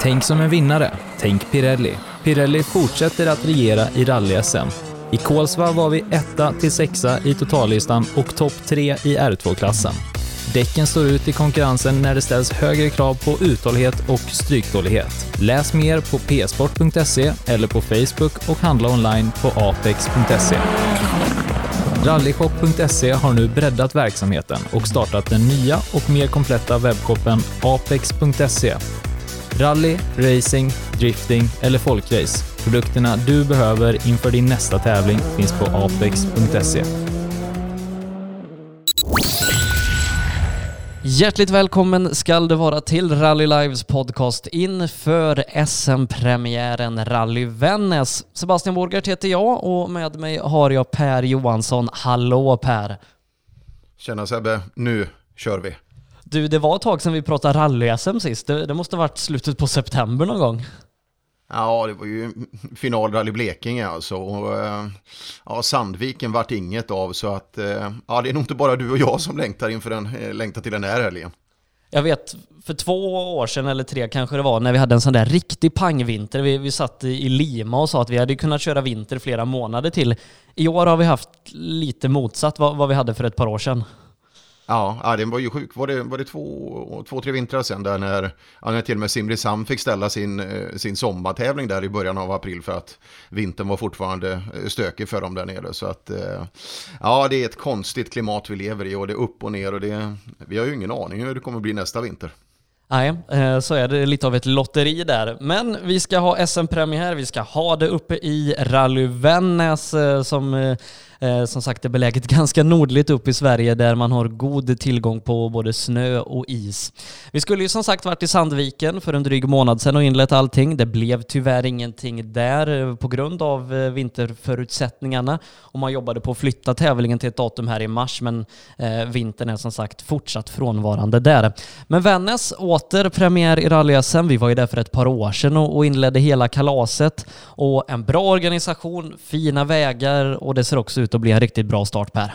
Tänk som en vinnare. Tänk Pirelli. Pirelli fortsätter att regera i rally-SM. I Kolsva var vi etta till sexa i totallistan och topp tre i R2-klassen. Däcken står ut i konkurrensen när det ställs högre krav på uthållighet och stryktålighet. Läs mer på psport.se eller på Facebook och handla online på apex.se. Rallyshop.se har nu breddat verksamheten och startat den nya och mer kompletta webbshoppen apex.se. Rally, racing, drifting eller folkrace. Produkterna du behöver inför din nästa tävling finns på apex.se. Hjärtligt välkommen skall du vara till Rally Lives podcast inför SM-premiären Rally Vännäs. Sebastian Borgart heter jag och med mig har jag Per Johansson. Hallå Per! Tjena Sebbe, nu kör vi. Du, det var ett tag sedan vi pratade rally-SM sist. Det, det måste ha varit slutet på september någon gång. Ja, det var ju finalrally Blekinge alltså. Och, eh, ja, Sandviken vart inget av så att eh, ja, det är nog inte bara du och jag som längtar inför den, eh, längtar till den här helgen. Jag vet, för två år sedan eller tre kanske det var, när vi hade en sån där riktig pangvinter. Vi, vi satt i Lima och sa att vi hade kunnat köra vinter flera månader till. I år har vi haft lite motsatt vad, vad vi hade för ett par år sedan. Ja, ja den var ju sjuk. Var det, var det två, två, tre vintrar sedan där när, ja, när till och med Simrishamn fick ställa sin, eh, sin sommartävling där i början av april för att vintern var fortfarande eh, stökig för dem där nere. Så att eh, ja, det är ett konstigt klimat vi lever i och det är upp och ner och det, vi har ju ingen aning hur det kommer bli nästa vinter. Nej, så är det lite av ett lotteri där. Men vi ska ha SM-premiär, vi ska ha det uppe i Rally Vännäs som Eh, som sagt är beläget ganska nordligt upp i Sverige där man har god tillgång på både snö och is. Vi skulle ju som sagt varit i Sandviken för en dryg månad sedan och inlett allting. Det blev tyvärr ingenting där eh, på grund av eh, vinterförutsättningarna och man jobbade på att flytta tävlingen till ett datum här i mars men eh, vintern är som sagt fortsatt frånvarande där. Men Vännäs åter premiär i rally-SM. Vi var ju där för ett par år sedan och, och inledde hela kalaset och en bra organisation, fina vägar och det ser också ut ut att bli en riktigt bra start Per.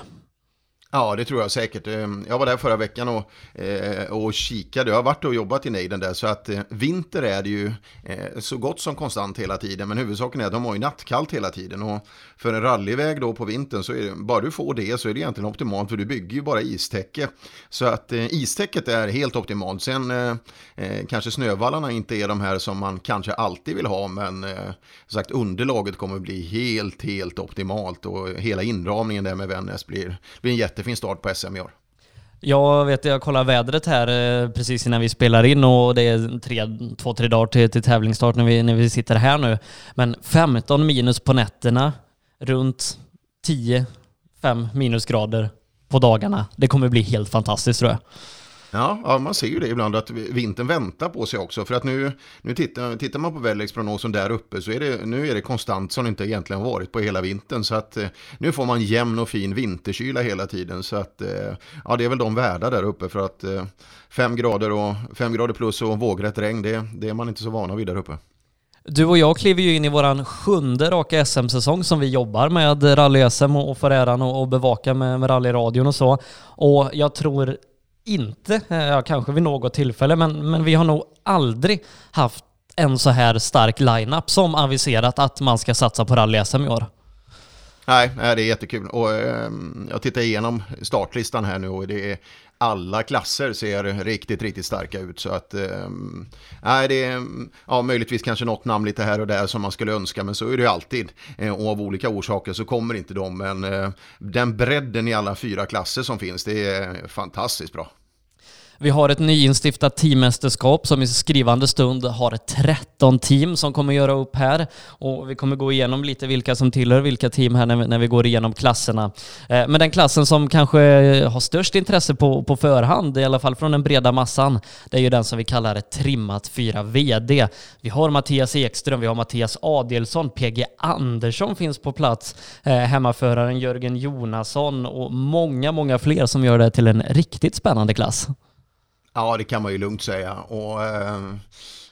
Ja, det tror jag säkert. Ehm, jag var där förra veckan och, eh, och kikade. Jag har varit och jobbat i nejden där, så att eh, vinter är det ju eh, så gott som konstant hela tiden. Men huvudsaken är att de har ju nattkallt hela tiden. Och för en rallyväg då på vintern så är det, bara du får det så är det egentligen optimalt för du bygger ju bara istäcke. Så att istäcket är helt optimalt. Sen kanske snövallarna inte är de här som man kanske alltid vill ha, men som sagt underlaget kommer bli helt, helt optimalt och hela inramningen där med Vännäs blir, blir en jätte jättefin start på SM i år. Jag vet, jag kollar vädret här eh, precis innan vi spelar in och det är tre, två, tre dagar till, till tävlingsstart när vi, när vi sitter här nu. Men 15 minus på nätterna, runt 10, 5 minusgrader på dagarna. Det kommer bli helt fantastiskt tror jag. Ja, ja, man ser ju det ibland att vintern väntar på sig också. För att nu, nu tittar, tittar man på väderleksprognosen där uppe så är det, nu är det konstant som det inte egentligen varit på hela vintern. Så att eh, nu får man jämn och fin vinterkyla hela tiden. Så att eh, ja, det är väl de värda där uppe för att eh, fem grader, och, fem grader plus och vågrätt regn, det, det är man inte så vana vid där uppe. Du och jag kliver ju in i våran sjunde raka SM-säsong som vi jobbar med rally-SM och får äran att bevaka med, med rallyradion och så. Och jag tror inte, eh, ja, kanske vid något tillfälle, men, men vi har nog aldrig haft en så här stark line-up som aviserat att man ska satsa på rally-SM i år. Nej, nej, det är jättekul. Och, eh, jag tittar igenom startlistan här nu och det är alla klasser ser riktigt, riktigt starka ut. Så att, eh, nej, det är ja, möjligtvis kanske något namn lite här och där som man skulle önska, men så är det ju alltid. Eh, och av olika orsaker så kommer inte de, men eh, den bredden i alla fyra klasser som finns, det är fantastiskt bra. Vi har ett nyinstiftat teammästerskap som i skrivande stund har 13 team som kommer göra upp här och vi kommer gå igenom lite vilka som tillhör vilka team här när vi, när vi går igenom klasserna. Eh, men den klassen som kanske har störst intresse på, på förhand, i alla fall från den breda massan, det är ju den som vi kallar trimmat 4 VD. Vi har Mattias Ekström, vi har Mattias Adelsson, PG Andersson finns på plats, eh, hemmaföraren Jörgen Jonasson och många, många fler som gör det till en riktigt spännande klass. Ja, det kan man ju lugnt säga. Och, eh,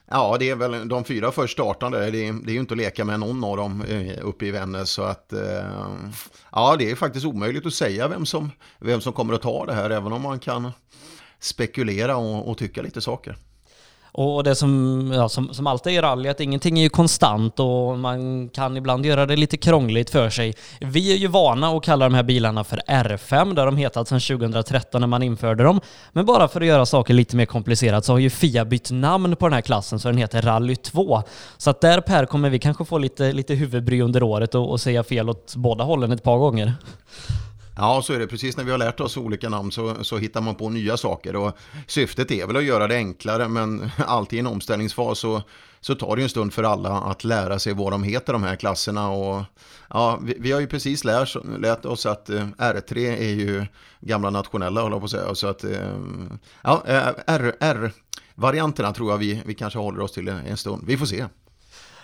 ja, det är väl de fyra först startande. Det är, det är ju inte att leka med någon av dem eh, uppe i Vännäs. Så att, eh, ja, det är faktiskt omöjligt att säga vem som, vem som kommer att ta det här, även om man kan spekulera och, och tycka lite saker. Och det som, ja, som, som alltid i rally, att ingenting är ju konstant och man kan ibland göra det lite krångligt för sig. Vi är ju vana att kalla de här bilarna för R5, där de hetat sedan 2013 när man införde dem. Men bara för att göra saker lite mer komplicerat så har ju FIA bytt namn på den här klassen så den heter Rally 2. Så att där Per kommer vi kanske få lite, lite huvudbry under året och, och säga fel åt båda hållen ett par gånger. Ja, så är det. Precis när vi har lärt oss olika namn så, så hittar man på nya saker. Och syftet är väl att göra det enklare, men alltid i en omställningsfas så, så tar det ju en stund för alla att lära sig vad de heter, de här klasserna. Och, ja, vi, vi har ju precis lärt, lärt oss att eh, R3 är ju gamla nationella, håller jag på att säga. Så att, eh, ja, eh, R, R-varianterna tror jag vi, vi kanske håller oss till en stund. Vi får se.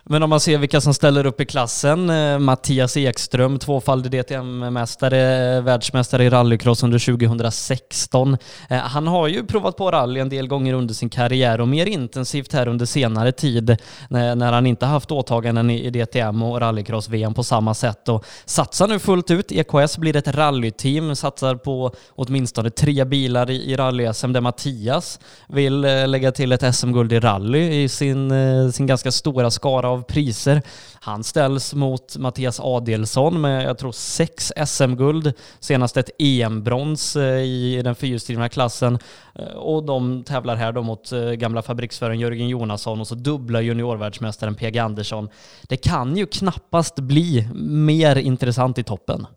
Men om man ser vilka som ställer upp i klassen, eh, Mattias Ekström, tvåfaldig DTM-mästare, eh, världsmästare i rallycross under 2016. Eh, han har ju provat på rally en del gånger under sin karriär och mer intensivt här under senare tid när han inte haft åtaganden i DTM och rallycross-VM på samma sätt och satsar nu fullt ut. EKS blir ett rallyteam, satsar på åtminstone tre bilar i rally-SM där Mattias vill lägga till ett SM-guld i rally i sin, sin ganska stora skara av priser. Han ställs mot Mattias Adelsson med, jag tror, sex SM-guld, senast ett EM-brons eh, i den fyrhjulsdrivna klassen. Eh, och de tävlar här då mot eh, gamla fabriksföraren Jörgen Jonasson och så dubbla juniorvärldsmästaren PG Andersson. Det kan ju knappast bli mer intressant i toppen.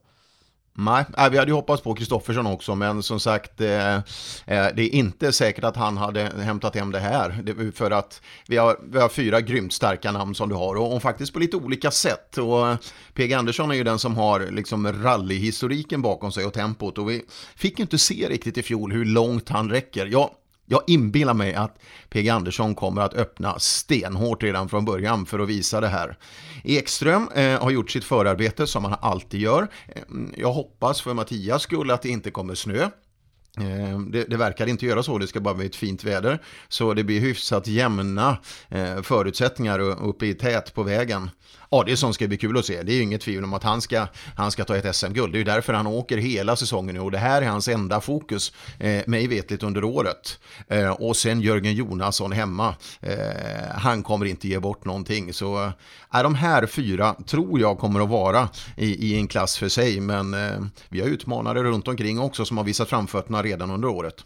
Nej, vi hade ju hoppats på Kristoffersson också, men som sagt, eh, eh, det är inte säkert att han hade hämtat hem det här. för att vi har, vi har fyra grymt starka namn som du har, och, och faktiskt på lite olika sätt. Och eh, PG Andersson är ju den som har liksom rallyhistoriken bakom sig och tempot. Och vi fick ju inte se riktigt i fjol hur långt han räcker. Ja, jag inbillar mig att PG Andersson kommer att öppna stenhårt redan från början för att visa det här. Ekström eh, har gjort sitt förarbete som han alltid gör. Eh, jag hoppas för Mattias skull att det inte kommer snö. Eh, det, det, verkar inte göra så, det ska bara bli ett fint väder. Så det blir hyfsat jämna eh, förutsättningar uppe i tät på vägen. Adielsson det är sånt ska bli kul att se. Det är ju inget tvivel om att han ska, han ska ta ett SM-guld. Det är ju därför han åker hela säsongen nu och det här är hans enda fokus, eh, mig vetligt under året. Eh, och sen Jörgen Jonasson hemma. Eh, han kommer inte ge bort någonting. Så eh, de här fyra tror jag kommer att vara i, i en klass för sig. Men eh, vi har utmanare runt omkring också som har visat framfötterna redan under året.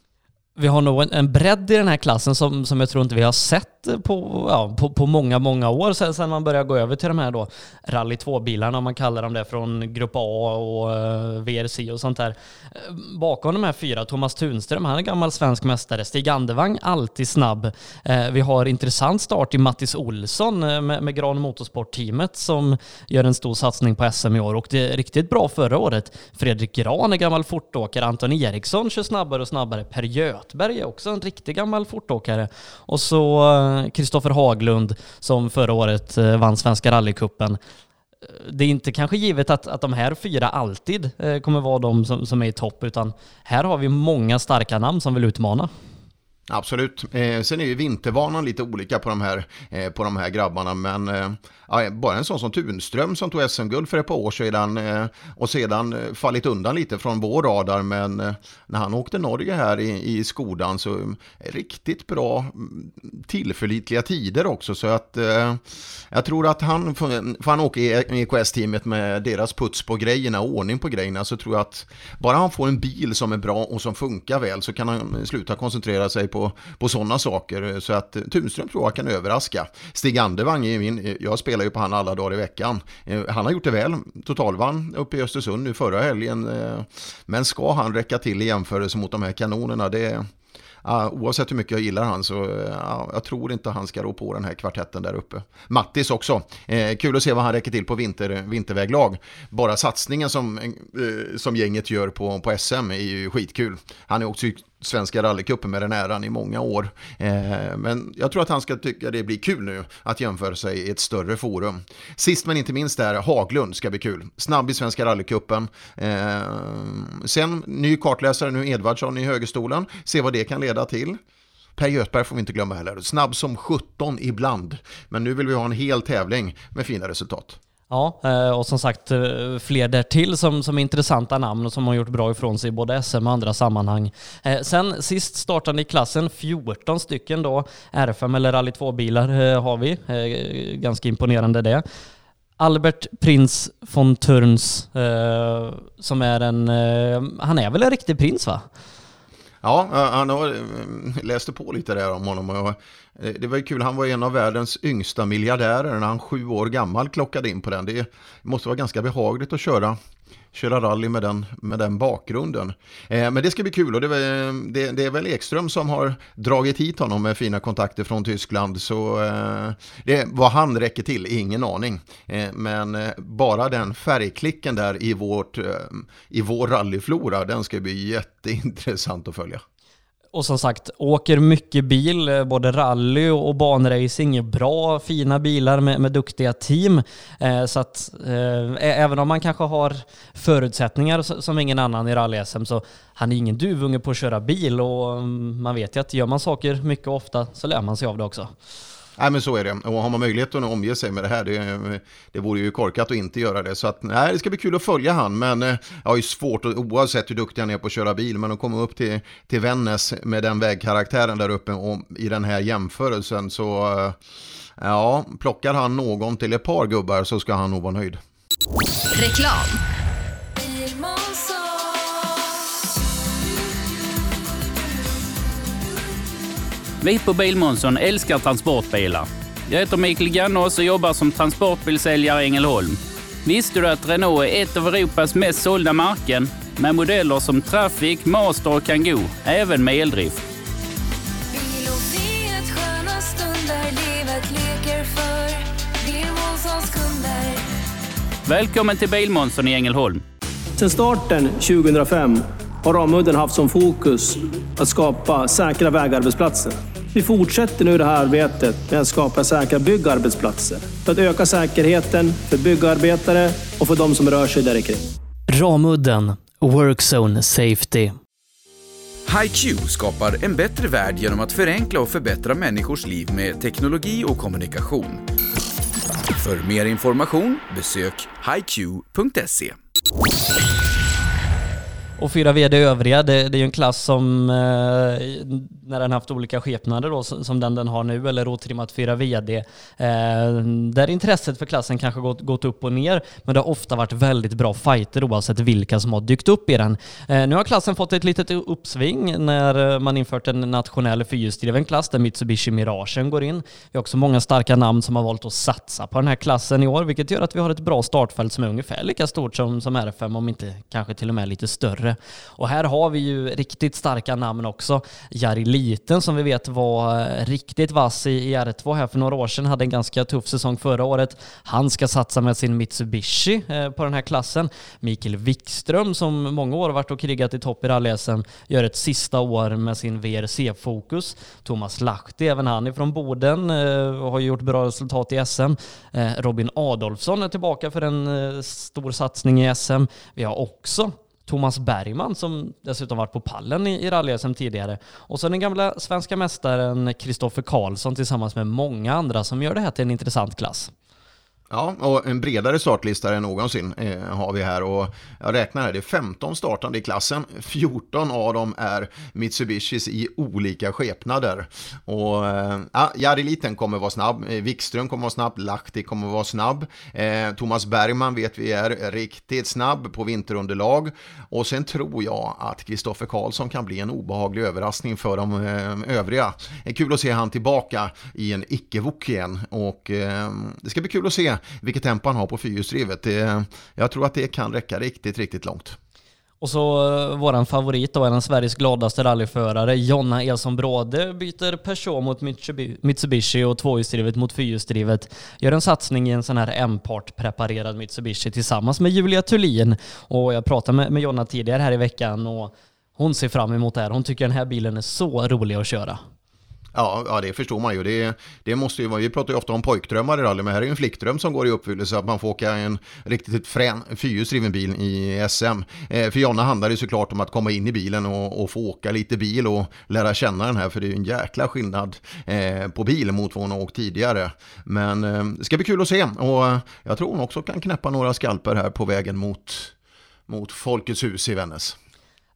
Vi har nog en, en bredd i den här klassen som, som jag tror inte vi har sett på, ja, på, på många, många år sedan, sedan man började gå över till de här då Rally 2-bilarna, om man kallar dem det, från Grupp A och eh, uh, VRC och sånt där. Eh, bakom de här fyra, Thomas Tunström, han är gammal svensk mästare. Stig Andevang, alltid snabb. Uh, vi har intressant start i Mattis Olsson uh, med, med Gran Motorsport-teamet som gör en stor satsning på SM i år och det är riktigt bra förra året. Fredrik Gran är gammal fortåkare, Anton Eriksson kör snabbare och snabbare. Per Göthberg är också en riktig gammal fortåkare. Och så eh, Kristoffer Haglund som förra året eh, vann Svenska rallycupen. Eh, det är inte kanske givet att, att de här fyra alltid eh, kommer vara de som, som är i topp, utan här har vi många starka namn som vill utmana. Absolut. Eh, sen är ju vintervanan lite olika på de här, eh, på de här grabbarna, men eh, bara en sån som Tunström som tog SM-guld för ett par år sedan eh, och sedan eh, fallit undan lite från vår radar, men eh, när han åkte Norge här i, i Skodan så eh, riktigt bra mm, tillförlitliga tider också, så att eh, jag tror att han, för han åker i EKS-teamet med deras puts på grejerna, och ordning på grejerna, så tror jag att bara han får en bil som är bra och som funkar väl så kan han sluta koncentrera sig på, på sådana saker. Så att Tunström tror jag kan överraska. Stig Andervang är min, jag spelar ju på han alla dagar i veckan. Eh, han har gjort det väl, totalvann uppe i Östersund nu förra helgen. Eh, men ska han räcka till i jämförelse mot de här kanonerna, det uh, oavsett hur mycket jag gillar han så uh, jag tror inte han ska rå på den här kvartetten där uppe. Mattis också, uh, kul att se vad han räcker till på vinter, vinterväglag. Bara satsningen som, uh, som gänget gör på, på SM är ju skitkul. Han är också Svenska rallycupen med den äran i många år. Eh, men jag tror att han ska tycka det blir kul nu att jämföra sig i ett större forum. Sist men inte minst där, Haglund ska bli kul. Snabb i Svenska rallycupen. Eh, sen ny kartläsare nu, Edvardsson i högerstolen. Se vad det kan leda till. Per Göthberg får vi inte glömma heller. Snabb som 17 ibland. Men nu vill vi ha en hel tävling med fina resultat. Ja, eh, och som sagt eh, fler därtill som, som är intressanta namn och som har gjort bra ifrån sig i både SM och andra sammanhang. Eh, sen sist startande i klassen, 14 stycken då, R5 eller Rally 2-bilar har vi. Ganska imponerande det. Albert Prins von Turns, som är en, han är väl en riktig prins va? Ja, han har, eh, läste på lite där om honom. Och eh, det var ju kul, han var en av världens yngsta miljardärer när han sju år gammal klockade in på den. Det måste vara ganska behagligt att köra, köra rally med den, med den bakgrunden. Eh, men det ska bli kul och det, det, det, är väl Ekström som har dragit hit honom med fina kontakter från Tyskland. Så eh, det, vad han räcker till, ingen aning. Eh, men eh, bara den färgklicken där i, vårt, eh, i vår rallyflora, den ska bli jätteintressant att följa. Och som sagt, åker mycket bil, eh, både rally och banracing. Bra, fina bilar med, med duktiga team. Eh, så att eh, även om man kanske har förutsättningar som ingen annan i rally-SM så han är ingen duvunge på att köra bil och mm, man vet ju att gör man saker mycket och ofta så lär man sig av det också. Nej men så är det. Och har man möjligheten att omge sig med det här, det, det vore ju korkat att inte göra det. Så att, nej, det ska bli kul att följa han. Men eh, jag har ju svårt, oavsett hur duktig han är på att köra bil, men att komma upp till, till Vännäs med den vägkaraktären där uppe och i den här jämförelsen så, eh, ja, plockar han någon till ett par gubbar så ska han nog vara nöjd. Reklam Vi på Bilmånsson älskar transportbilar. Jag heter Mikael Gannås och jobbar som transportbilsäljare i Ängelholm. Visste du att Renault är ett av Europas mest sålda märken med modeller som Traffic, Master och Kangoo, även med eldrift? Välkommen till Bilmånsson i Ängelholm. Sedan starten 2005 har Ramudden haft som fokus att skapa säkra vägarbetsplatser. Vi fortsätter nu det här arbetet med att skapa säkra byggarbetsplatser för att öka säkerheten för byggarbetare och för de som rör sig där kring. Ramudden Workzone Safety. HiQ skapar en bättre värld genom att förenkla och förbättra människors liv med teknologi och kommunikation. För mer information besök hiq.se. Och fyra VD övriga, det, det är ju en klass som, eh, när den haft olika skepnader då, som den den har nu, eller otrimmat fyra VD, eh, där intresset för klassen kanske gått, gått upp och ner, men det har ofta varit väldigt bra fighter oavsett vilka som har dykt upp i den. Eh, nu har klassen fått ett litet uppsving när eh, man infört en nationell fyrhjulsdriven klass där Mitsubishi Miragen går in. Vi har också många starka namn som har valt att satsa på den här klassen i år, vilket gör att vi har ett bra startfält som är ungefär lika stort som, som R5, om inte kanske till och med lite större. Och här har vi ju riktigt starka namn också. Jari Liten som vi vet var eh, riktigt vass i R2 här för några år sedan, hade en ganska tuff säsong förra året. Han ska satsa med sin Mitsubishi eh, på den här klassen. Mikael Wikström som många år varit och krigat i topp i rally gör ett sista år med sin VRC-fokus. Thomas Lahti, även han ifrån Boden, eh, har gjort bra resultat i SM. Robin Adolfsson är tillbaka för en stor satsning i SM. Vi har också Thomas Bergman som dessutom varit på pallen i, i rally tidigare. Och så den gamla svenska mästaren Kristoffer Karlsson tillsammans med många andra som gör det här till en intressant klass. Ja, och en bredare startlista än någonsin eh, har vi här och jag räknar här, det är 15 startande i klassen. 14 av dem är Mitsubishis i olika skepnader. Och eh, ja, Jari Liten kommer vara snabb, eh, Wikström kommer vara snabb, Lahti kommer vara snabb. Eh, Thomas Bergman vet vi är riktigt snabb på vinterunderlag. Och sen tror jag att Kristoffer Karlsson kan bli en obehaglig överraskning för de eh, övriga. Kul att se han tillbaka i en icke-wok igen och eh, det ska bli kul att se vilket tempo han har på fyrhjulsdrivet. Jag tror att det kan räcka riktigt, riktigt långt. Och så uh, våran favorit då, en av Sveriges gladaste rallyförare, Jonna Elson Bråde, byter Peugeot mot Mitsubishi och tvåhjulsdrivet mot fyrhjulsdrivet. Gör en satsning i en sån här M-part preparerad Mitsubishi tillsammans med Julia Thulin. Och jag pratade med, med Jonna tidigare här i veckan och hon ser fram emot det här. Hon tycker den här bilen är så rolig att köra. Ja, ja, det förstår man ju. Det, det måste ju vara, vi pratar ju ofta om pojkdrömmar i rally, men här är ju en flickdröm som går i uppfyllelse, att man får åka en riktigt frän fyrhjulsdriven bil i SM. Eh, för Jonna handlar det såklart om att komma in i bilen och, och, få åka lite bil och lära känna den här, för det är ju en jäkla skillnad eh, på bil mot vad hon har åkt tidigare. Men eh, det ska bli kul att se, och eh, jag tror hon också kan knäppa några skalper här på vägen mot, mot Folkets hus i Vännäs.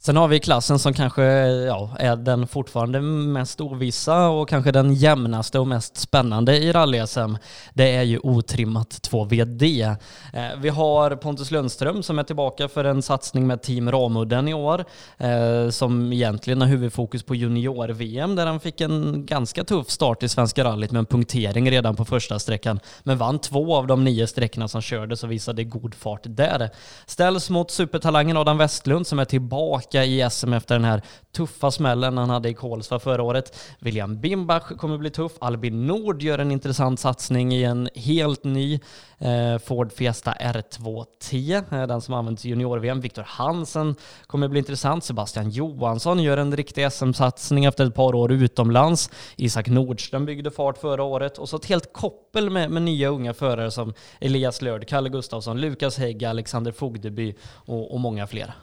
Sen har vi klassen som kanske ja, är den fortfarande mest ovissa och kanske den jämnaste och mest spännande i rally-SM. Det är ju otrimmat 2VD. Eh, vi har Pontus Lundström som är tillbaka för en satsning med Team Ramudden i år, eh, som egentligen har huvudfokus på junior-VM där han fick en ganska tuff start i Svenska rallyt med en punktering redan på första sträckan, men vann två av de nio sträckorna som kördes och visade god fart där. Ställs mot supertalangen Adam Westlund som är tillbaka tillbaka i SM efter den här tuffa smällen han hade i Kolsva förra året. William Bimbach kommer bli tuff. Albin Nord gör en intressant satsning i en helt ny eh, Ford Fiesta R2T, eh, den som används i junior-VM. Viktor Hansen kommer bli intressant. Sebastian Johansson gör en riktig SM-satsning efter ett par år utomlands. Isak Nordström byggde fart förra året och så ett helt koppel med, med nya unga förare som Elias Lörd, Kalle Gustafsson, Lukas Hägg, Alexander Fogdeby och, och många fler.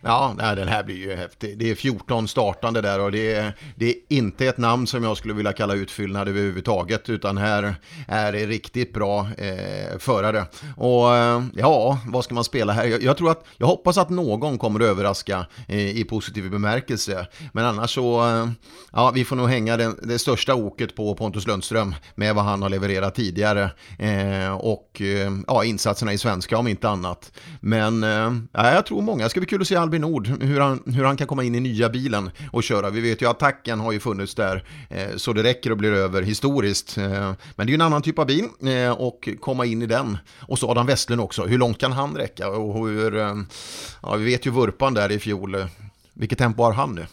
Ja, den här blir ju häftig. Det är 14 startande där och det är, det är inte ett namn som jag skulle vilja kalla utfyllnad överhuvudtaget, utan här är det riktigt bra eh, förare. Och eh, ja, vad ska man spela här? Jag, jag, tror att, jag hoppas att någon kommer att överraska eh, i positiv bemärkelse, men annars så, eh, ja, vi får nog hänga den, det största oket på Pontus Lundström med vad han har levererat tidigare eh, och eh, ja, insatserna i svenska om inte annat. Men eh, ja, jag tror många ska bli kul att se Albin Nord, hur han, hur han kan komma in i nya bilen och köra. Vi vet ju att attacken har ju funnits där eh, så det räcker och blir över historiskt. Eh, men det är ju en annan typ av bil eh, och komma in i den. Och så Adam Westlund också, hur långt kan han räcka? Och hur, ja, vi vet ju vurpan där i fjol, vilket tempo har han nu?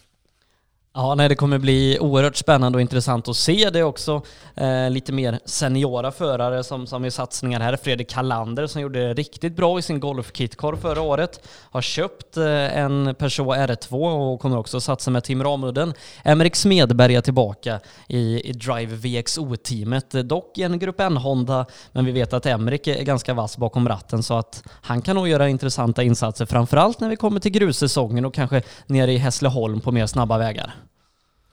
Ja, nej, det kommer bli oerhört spännande och intressant att se det också. Eh, lite mer seniora förare som, som är satsningar här. Fredrik Kallander som gjorde det riktigt bra i sin Golf förra året. Har köpt eh, en Peugeot R2 och kommer också satsa med Tim Ramudden. Emrik Smedberg är tillbaka i, i Drive VXO-teamet. Dock i en Grupp N-Honda, men vi vet att Emrik är ganska vass bakom ratten så att han kan nog göra intressanta insatser, framförallt när vi kommer till grussäsongen och kanske nere i Hässleholm på mer snabba vägar.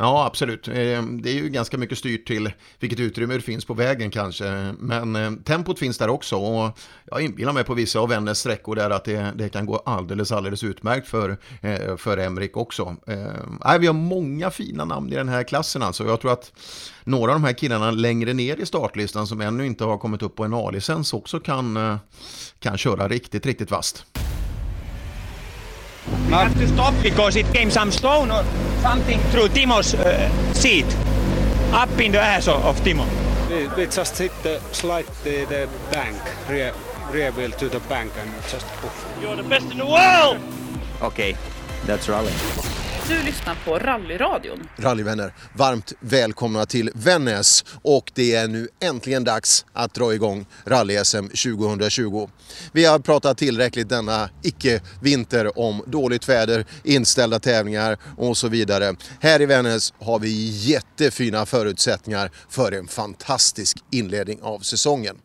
Ja, absolut. Ehm, det är ju ganska mycket styrt till vilket utrymme det finns på vägen kanske. Men ehm, tempot finns där också och jag inbillar mig på vissa av Vännäs sträckor där att det, det, kan gå alldeles, alldeles utmärkt för, eh, för Emrik också. Ehm, nej, vi har många fina namn i den här klassen alltså. Jag tror att några av de här killarna längre ner i startlistan som ännu inte har kommit upp på en A-licens också kan, eh, kan köra riktigt, riktigt vasst. We have to stop because it came some stone or something through Timo's uh, seat, up in the ass of, of Timo. We, we just hit the slide the, the bank, rear, rear wheel to the bank and just poof. You're the best in the world! Okay, that's rally. Du lyssnar på Rallyradion. Rallyvänner, varmt välkomna till Vännäs och det är nu äntligen dags att dra igång Rally-SM 2020. Vi har pratat tillräckligt denna icke-vinter om dåligt väder, inställda tävlingar och så vidare. Här i Vännäs har vi jättefina förutsättningar för en fantastisk inledning av säsongen.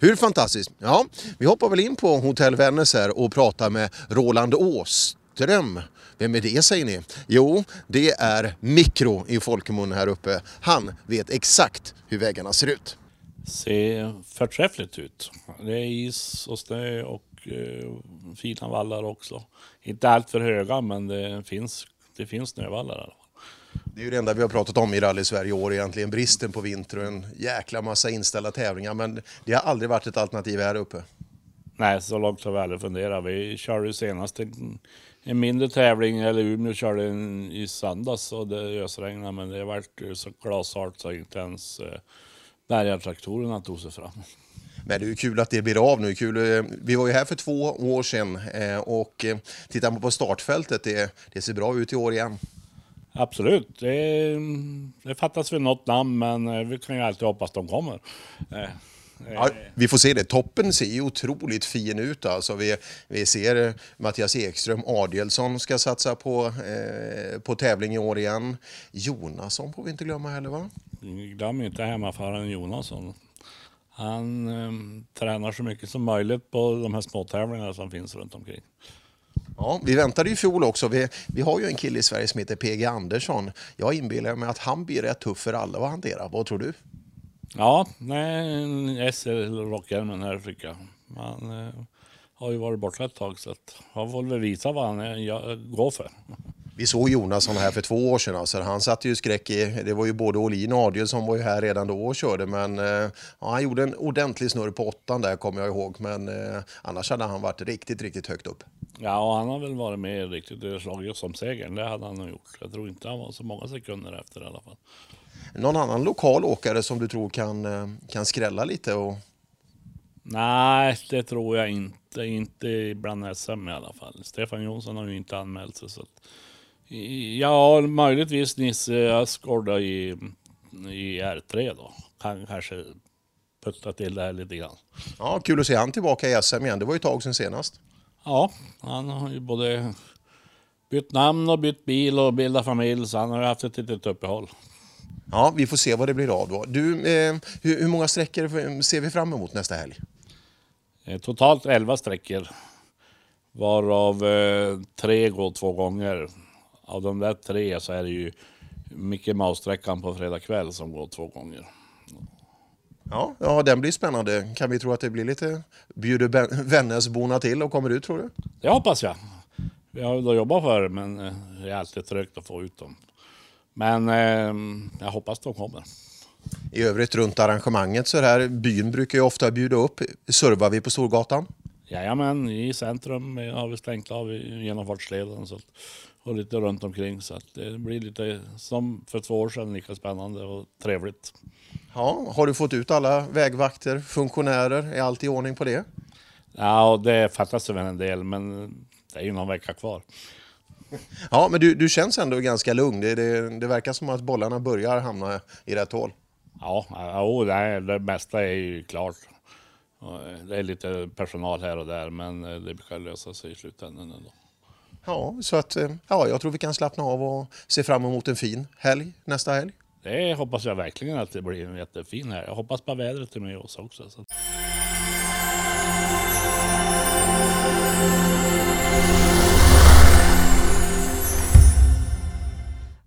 Hur fantastiskt? Ja, vi hoppar väl in på Hotell Vännäs här och pratar med Roland Åström vem är det säger ni? Jo, det är Mikro i folkmun här uppe. Han vet exakt hur vägarna ser ut. Ser förträffligt ut. Det är is och snö och eh, fina vallar också. Inte allt för höga men det finns, det finns snövallar. Det är ju det enda vi har pratat om i Rally Sverige i år egentligen, bristen på vinter och en jäkla massa inställda tävlingar. Men det har aldrig varit ett alternativ här uppe. Nej, så långt har vi aldrig funderat. Vi körde ju senast en en mindre tävling, eller Umeå körde en i söndags och det ösregnade men det vart så glashalt så inte ens eh, bärgartraktorerna tog sig fram. Men det är kul att det blir av nu. Kul. eh, Vi var ju här för två år sedan eh, och tittar man på startfältet, det, det ser bra ut i år igen. Absolut. Det, det fattas väl något namn, men vi kan ju alltid hoppas de kommer. Ja, vi får se det. Toppen ser ju otroligt fin ut. Alltså vi, vi ser eh, Mattias Ekström, Adielsson ska satsa på, eh, på tävling i år igen. Jonasson får vi inte glömma heller va? Glöm inte hemmaföraren Jonasson. Han eh, tränar så mycket som möjligt på de här småtävlingarna som finns runt omkring. Ja, vi väntade ju i fjol också. Vi, vi har ju en kille i Sverige som heter PG Andersson. Jag inbillar mig att han blir rätt tuff för alla att hantera. Vad tror du? Ja, nej, SL Rockhjälmen här tycker jag. Han eh, har ju varit borta ett tag så att han får väl visa vad han är, jag, går för. Vi såg Jonasson här för två år sedan. Alltså. Han satte ju skräck i... Det var ju både Olin och Adielsson var ju här redan då och körde. Men eh, ja, han gjorde en ordentlig snurr på åttan där kommer jag ihåg. Men eh, annars hade han varit riktigt, riktigt högt upp. Ja, och han har väl varit med riktigt det slagit som segern. Det hade han nog gjort. Jag tror inte han var så många sekunder efter i alla fall. Någon annan lokal åkare som du tror kan, eh, kan skrälla lite? Och... Nej, det tror jag inte. Inte bland SM i alla fall. Stefan Jonsson har ju inte anmält sig. Så att... Ja, möjligtvis Nisse Asgård då i, i R3 då. Kan kanske putta till det här lite grann. Ja, kul att se han tillbaka i SM igen. Det var ju ett tag sedan senast. Ja, han har ju både bytt namn och bytt bil och bildat familj. Så han har ju haft ett litet uppehåll. Ja, vi får se vad det blir av då. Du, eh, hur, hur många sträckor ser vi fram emot nästa helg? Eh, Totalt 11 sträckor. Varav eh, tre går två gånger. Av de där tre så är det ju Mickey Mouse-sträckan på fredag kväll som går två gånger. Ja, ja, den blir spännande. Kan vi tro att det blir lite... Bjuder Vännäsborna till och kommer ut tror du? Det hoppas jag. Vi har då jobbat för det men eh, det är alltid trögt att få ut dem. Men eh, jag hoppas de kommer. I övrigt runt arrangemanget så här, byn brukar ju ofta bjuda upp. Servar vi på Storgatan? Jajamän, i centrum har vi stängt av genomfartsleden så att, och lite runt omkring så att det blir lite som för två år sedan lika spännande och trevligt. Ja, har du fått ut alla vägvakter, funktionärer? Är allt i ordning på det? Ja, och det fattas väl en del men det är ju någon vecka kvar. Ja, men du, du känns ändå ganska lugn. Det, det, det verkar som att bollarna börjar hamna i rätt hål. Ja, ja det, det mesta är ju klart. Det är lite personal här och där men det brukar lösa sig i slutändan ändå. Ja, så att eh, ja, jag tror vi kan slappna av och se fram emot en fin helg nästa helg. Det hoppas jag verkligen att det blir en jättefin här. Jag hoppas på vädret är med oss också. Så.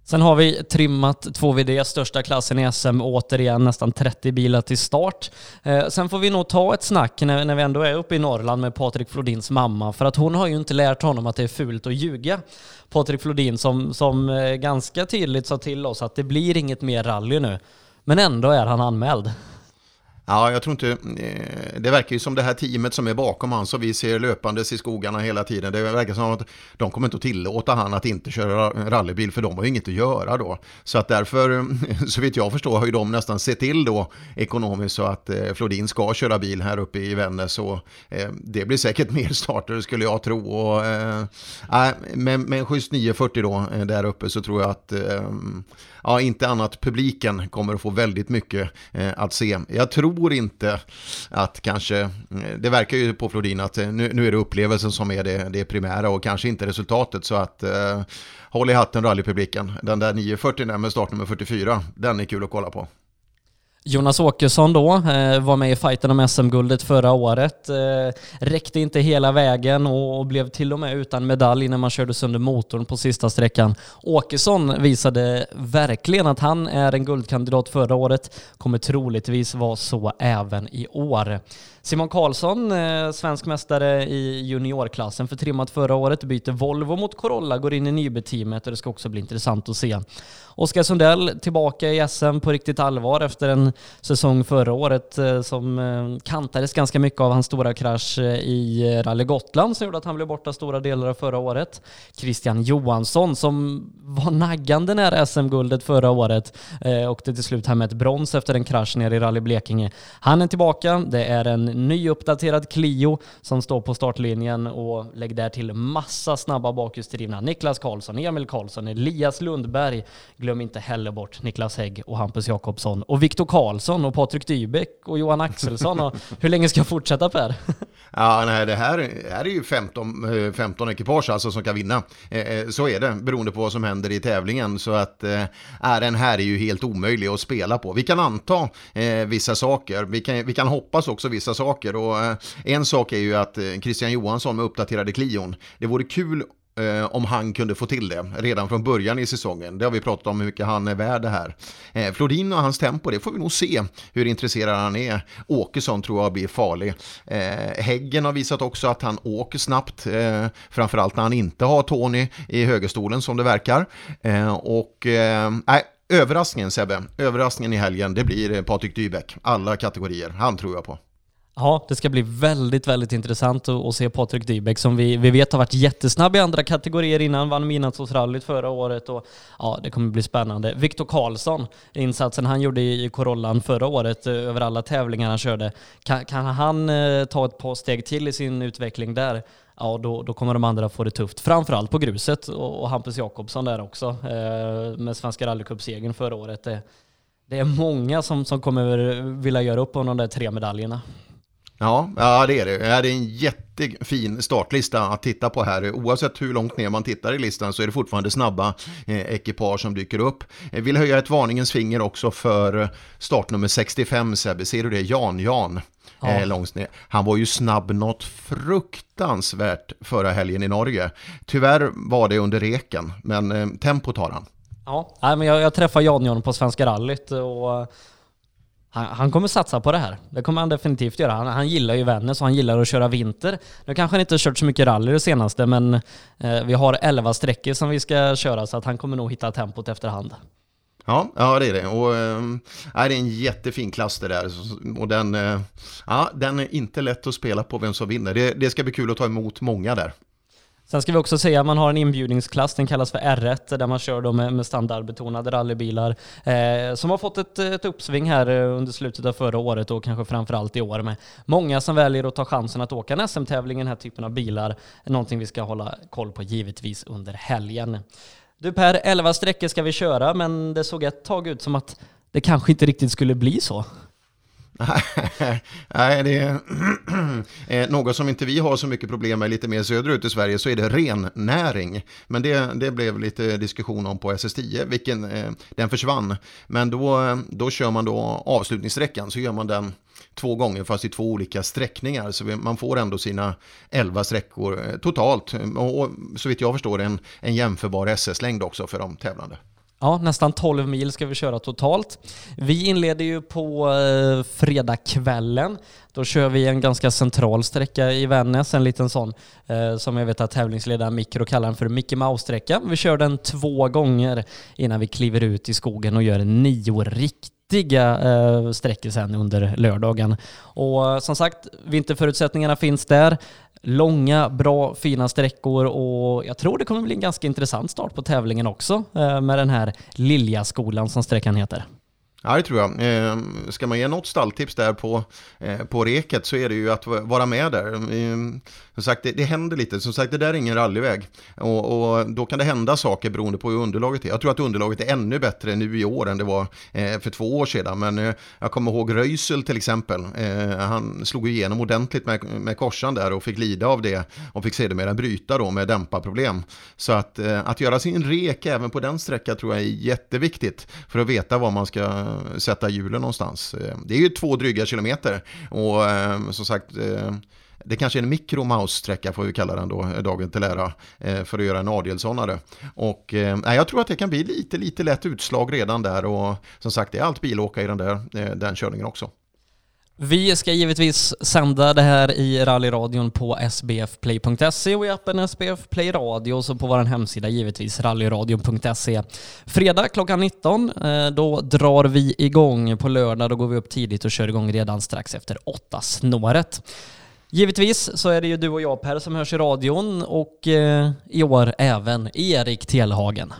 Sen har vi trimmat 2VD, största klassen i SM, återigen nästan 30 bilar till start. Eh, sen får vi nog ta ett snack när, när vi ändå är uppe i Norrland med Patrik Flodins mamma, för att hon har ju inte lärt honom att det är fult att ljuga. Patrik Flodin som, som eh, ganska tydligt sa till oss att det blir inget mer rally nu. Men ändå är han anmäld. Ja, jag tror inte... Eh, det verkar ju som det här teamet som är bakom han som vi ser löpandes i skogarna hela tiden. Det verkar som att de kommer inte att tillåta han att inte köra rallybil för de har ju inget att göra då. Så att därför, så vitt jag förstår, har ju de nästan sett till då ekonomiskt så att eh, Flodin ska köra bil här uppe i Vännäs. Och eh, det blir säkert mer starter skulle jag tro. Och, äh, med, med en schysst 940 då där uppe så tror jag att ja, inte annat publiken kommer att få väldigt mycket att se. Jag tror tror inte att kanske, eh, det verkar ju på Flodin att eh, nu, nu är det upplevelsen som är det, det primära och kanske inte resultatet. Så att eh, håll i hatten rallypubliken. Den där 940 där med startnummer 44, den är kul att kolla på. Jonas Åkesson då eh, var med i fighten om SM-guldet förra året. Eh, räckte inte hela vägen och, och blev till och med utan medalj när man körde sönder motorn på sista sträckan. Åkesson visade verkligen att han är en guldkandidat förra året, kommer troligtvis vara så även i år. Simon Karlsson, eh, svensk mästare i juniorklassen för trimmat förra året, byter Volvo mot Corolla, går in i Nybe-teamet och det ska också bli intressant att se. Oskar Sundell tillbaka i SM på riktigt allvar efter en säsong förra året eh, som eh, kantades ganska mycket av hans stora krasch eh, i Rally Gotland som gjorde att han blev borta stora delar av förra året. Christian Johansson som var naggande nära SM-guldet förra året eh, åkte till slut hem med ett brons efter en krasch nere i Rally Blekinge. Han är tillbaka. Det är en nyuppdaterad Clio som står på startlinjen och lägg där till massa snabba bakhjulsdrivna. Niklas Karlsson, Emil Karlsson, Elias Lundberg. Glöm inte heller bort Niklas Hägg och Hampus Jakobsson och Viktor Karlsson och Patrik Dybeck och Johan Axelsson. Och hur länge ska jag fortsätta Per? Ja, nej, det här, här är ju 15, 15 eh, ekipage alltså som kan vinna. Eh, eh, så är det, beroende på vad som händer i tävlingen. Så att äh, den här är ju helt omöjlig att spela på. Vi kan anta eh, vissa saker, vi kan, vi kan hoppas också vissa saker. Och eh, en sak är ju att Christian Johansson med uppdaterade Clion, det vore kul eh, om han kunde få till det redan från början i säsongen. Det har vi pratat om hur mycket han är värd det här. Eh, Flodin och hans tempo, det får vi nog se hur intresserad han är. Åkesson tror jag blir farlig. Eh, Häggen har visat också att han åker snabbt, eh, framförallt när han inte har Tony i högerstolen som det verkar. Eh, och eh, Överraskningen Sebbe, överraskningen i helgen, det blir Patrik Dybeck. Alla kategorier, han tror jag på. Ja, det ska bli väldigt, väldigt intressant att, se Patrik Dybeck som vi, vi vet har varit jättesnabb i andra kategorier innan, vann midnattsårsrallyt förra året och ja, det kommer bli spännande. Viktor Karlsson, insatsen han gjorde i Corollan förra året eh, över alla tävlingar han körde, kan, kan han eh, ta ett par steg till i sin utveckling där? ja då, då kommer de andra få det tufft. Framförallt på gruset och, och Hampus Jakobsson där också eh, med Svenska rallycupsegern förra året. Det, det, är många som, som kommer vilja göra upp om de där tre medaljerna. Ja, ja det är det. Det är en jättefin startlista att titta på här. Oavsett hur långt ner man tittar i listan så är det fortfarande snabba eh, ekipage som dyker upp. Jag vill höja ett varningens finger också för startnummer 65 Sebbe. Ser du det? Jan Jan. Ja. Eh, långt ner. Han var ju snabb något fruktansvärt förra helgen i Norge. Tyvärr var det under reken, men eh, tempot har han. Ja, men jag, jag träffade Jan Jan på Svenska rallyt och han, han, kommer satsa på det här. Det kommer han definitivt göra. Han, han gillar ju Vännäs och han gillar att köra vinter. Nu kanske han inte har kört så mycket rally det senaste, men eh, vi har 11 sträckor som vi ska köra, så att han kommer nog hitta tempot efterhand. Ja, ja det är det. Och, äh, det är en jättefin klass det där. Och den, äh, ja, den är inte lätt att spela på vem som vinner. Det, det ska bli kul att ta emot många där. Sen ska vi också säga att man har en inbjudningsklass, den kallas för R1, där man kör då med, med standardbetonade rallybilar, eh, som har fått ett, ett uppsving här eh, under slutet av förra året och kanske framförallt i år med många som väljer att ta chansen att åka en SM-tävling i den här typen av bilar. Någonting vi ska hålla koll på givetvis under helgen. Du Per, 11 sträckor ska vi köra, men det såg ett tag ut som att det kanske inte riktigt skulle bli så. Nej, det är eh, något som inte vi har så mycket problem med lite mer söderut i Sverige så är det rennäring. Men det, det blev lite diskussion om på SS10, vilken eh, den försvann. Men då, eh, då kör man då avslutningssträckan så gör man den två gånger fast i två olika sträckningar. Så man får ändå sina 11 sträckor totalt. Och så vitt jag förstår en, en jämförbar SS-längd också för de tävlande. Ja, nästan 12 mil ska vi köra totalt. Vi inleder ju på eh, fredagskvällen. Då kör vi en ganska central sträcka i Vännäs, en liten sån eh, som jag vet att tävlingsledaren Mikro kallar den för Mickey Mouse-sträcka. Vi kör den två gånger innan vi kliver ut i skogen och gör nio riktiga eh, sträckor sen under lördagen. Och eh, som sagt, vinterförutsättningarna finns där långa, bra, fina sträckor och jag tror det kommer bli en ganska intressant start på tävlingen också eh, med den här Liljaskolan som sträckan heter. Ja, det tror jag. Eh, ska man ge något stalltips där på, eh, på reket så är det ju att vara med där. Eh, som sagt, det, det händer lite. Som sagt, det där är ingen rallyväg. Och, och, då kan det hända saker beroende på hur underlaget är. Jag tror att underlaget är ännu bättre nu i år än det var eh, för två år sedan. Men eh, jag kommer ihåg Röisel till exempel. Eh, han slog igenom ordentligt med, med korsan där och fick lida av det. Och fick sedermera bryta då med dämparproblem. Så att, eh, att göra sin rek även på den sträckan tror jag är jätteviktigt. För att veta vad man ska sätta hjulen någonstans. Eh, det är ju två dryga kilometer. Och eh, som sagt eh, det kanske är en mikromaussträcka får vi kalla den då, dagen till ära, för att göra en Adielssonare. Och nej, jag tror att det kan bli lite, lite lätt utslag redan där och som sagt det är allt bilåka i den där, den körningen också. Vi ska givetvis sända det här i rallyradion på sbfplay.se och i appen SBF Play Radio och så på vår hemsida givetvis rallyradion.se. Fredag klockan 19, eh, då drar vi igång. På lördag då går vi upp tidigt och kör igång redan strax efter åtta snåret. Givetvis så är det ju du och jag Per som hörs i radion och eh, i år även Erik Telehagen.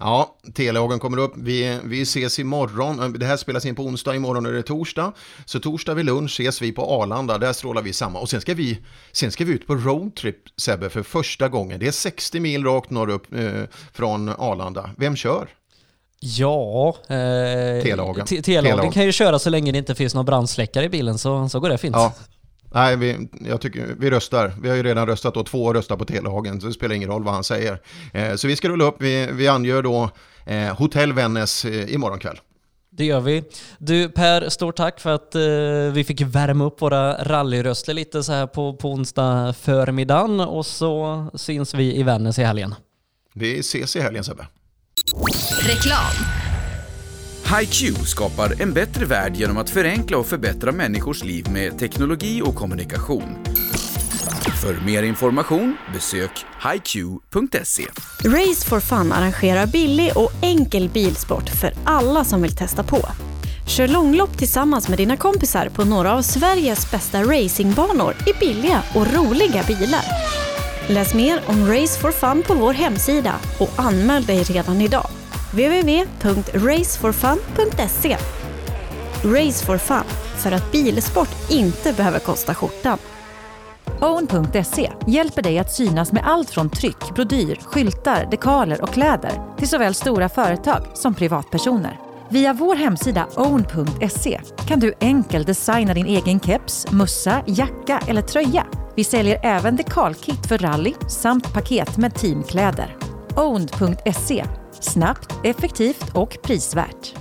Ja, Telehagen kommer upp. Vi, vi ses imorgon. Det här spelas in på onsdag, imorgon är det torsdag. Så torsdag vid lunch ses vi på Arlanda, där strålar vi samma. Och sen ska vi, sen ska vi ut på roadtrip, Sebbe, för första gången. Det är 60 mil rakt norrut eh, från Arlanda. Vem kör? Ja, eh, Telehagen. Telehagen kan ju köra så länge det inte finns någon brandsläckare i bilen så, så går det fint. Ja. Nej, vi, jag tycker, vi röstar. Vi har ju redan röstat och två röstar på Telehagen, så det spelar ingen roll vad han säger. Eh, så vi ska rulla upp, vi, vi angör då eh, Hotell Vännäs eh, imorgon kväll. Det gör vi. Du Per, stort tack för att eh, vi fick värma upp våra rallyröster lite så här på, på onsdag förmiddagen och så syns vi i Vännäs i helgen. Vi ses i helgen Sebbe. Reklam. HiQ skapar en bättre värld genom att förenkla och förbättra människors liv med teknologi och kommunikation. För mer information besök hiq.se. Race for Fun arrangerar billig och enkel bilsport för alla som vill testa på. Kör långlopp tillsammans med dina kompisar på några av Sveriges bästa racingbanor i billiga och roliga bilar. Läs mer om Race for Fun på vår hemsida och anmäl dig redan idag www.raceforfun.se Race for Fun, för att bilsport inte behöver kosta skjortan. Own.se hjälper dig att synas med allt från tryck, brodyr, skyltar, dekaler och kläder till såväl stora företag som privatpersoner. Via vår hemsida own.se kan du enkelt designa din egen keps, mussa, jacka eller tröja. Vi säljer även dekalkit för rally samt paket med teamkläder. Own.se Snabbt, effektivt och prisvärt.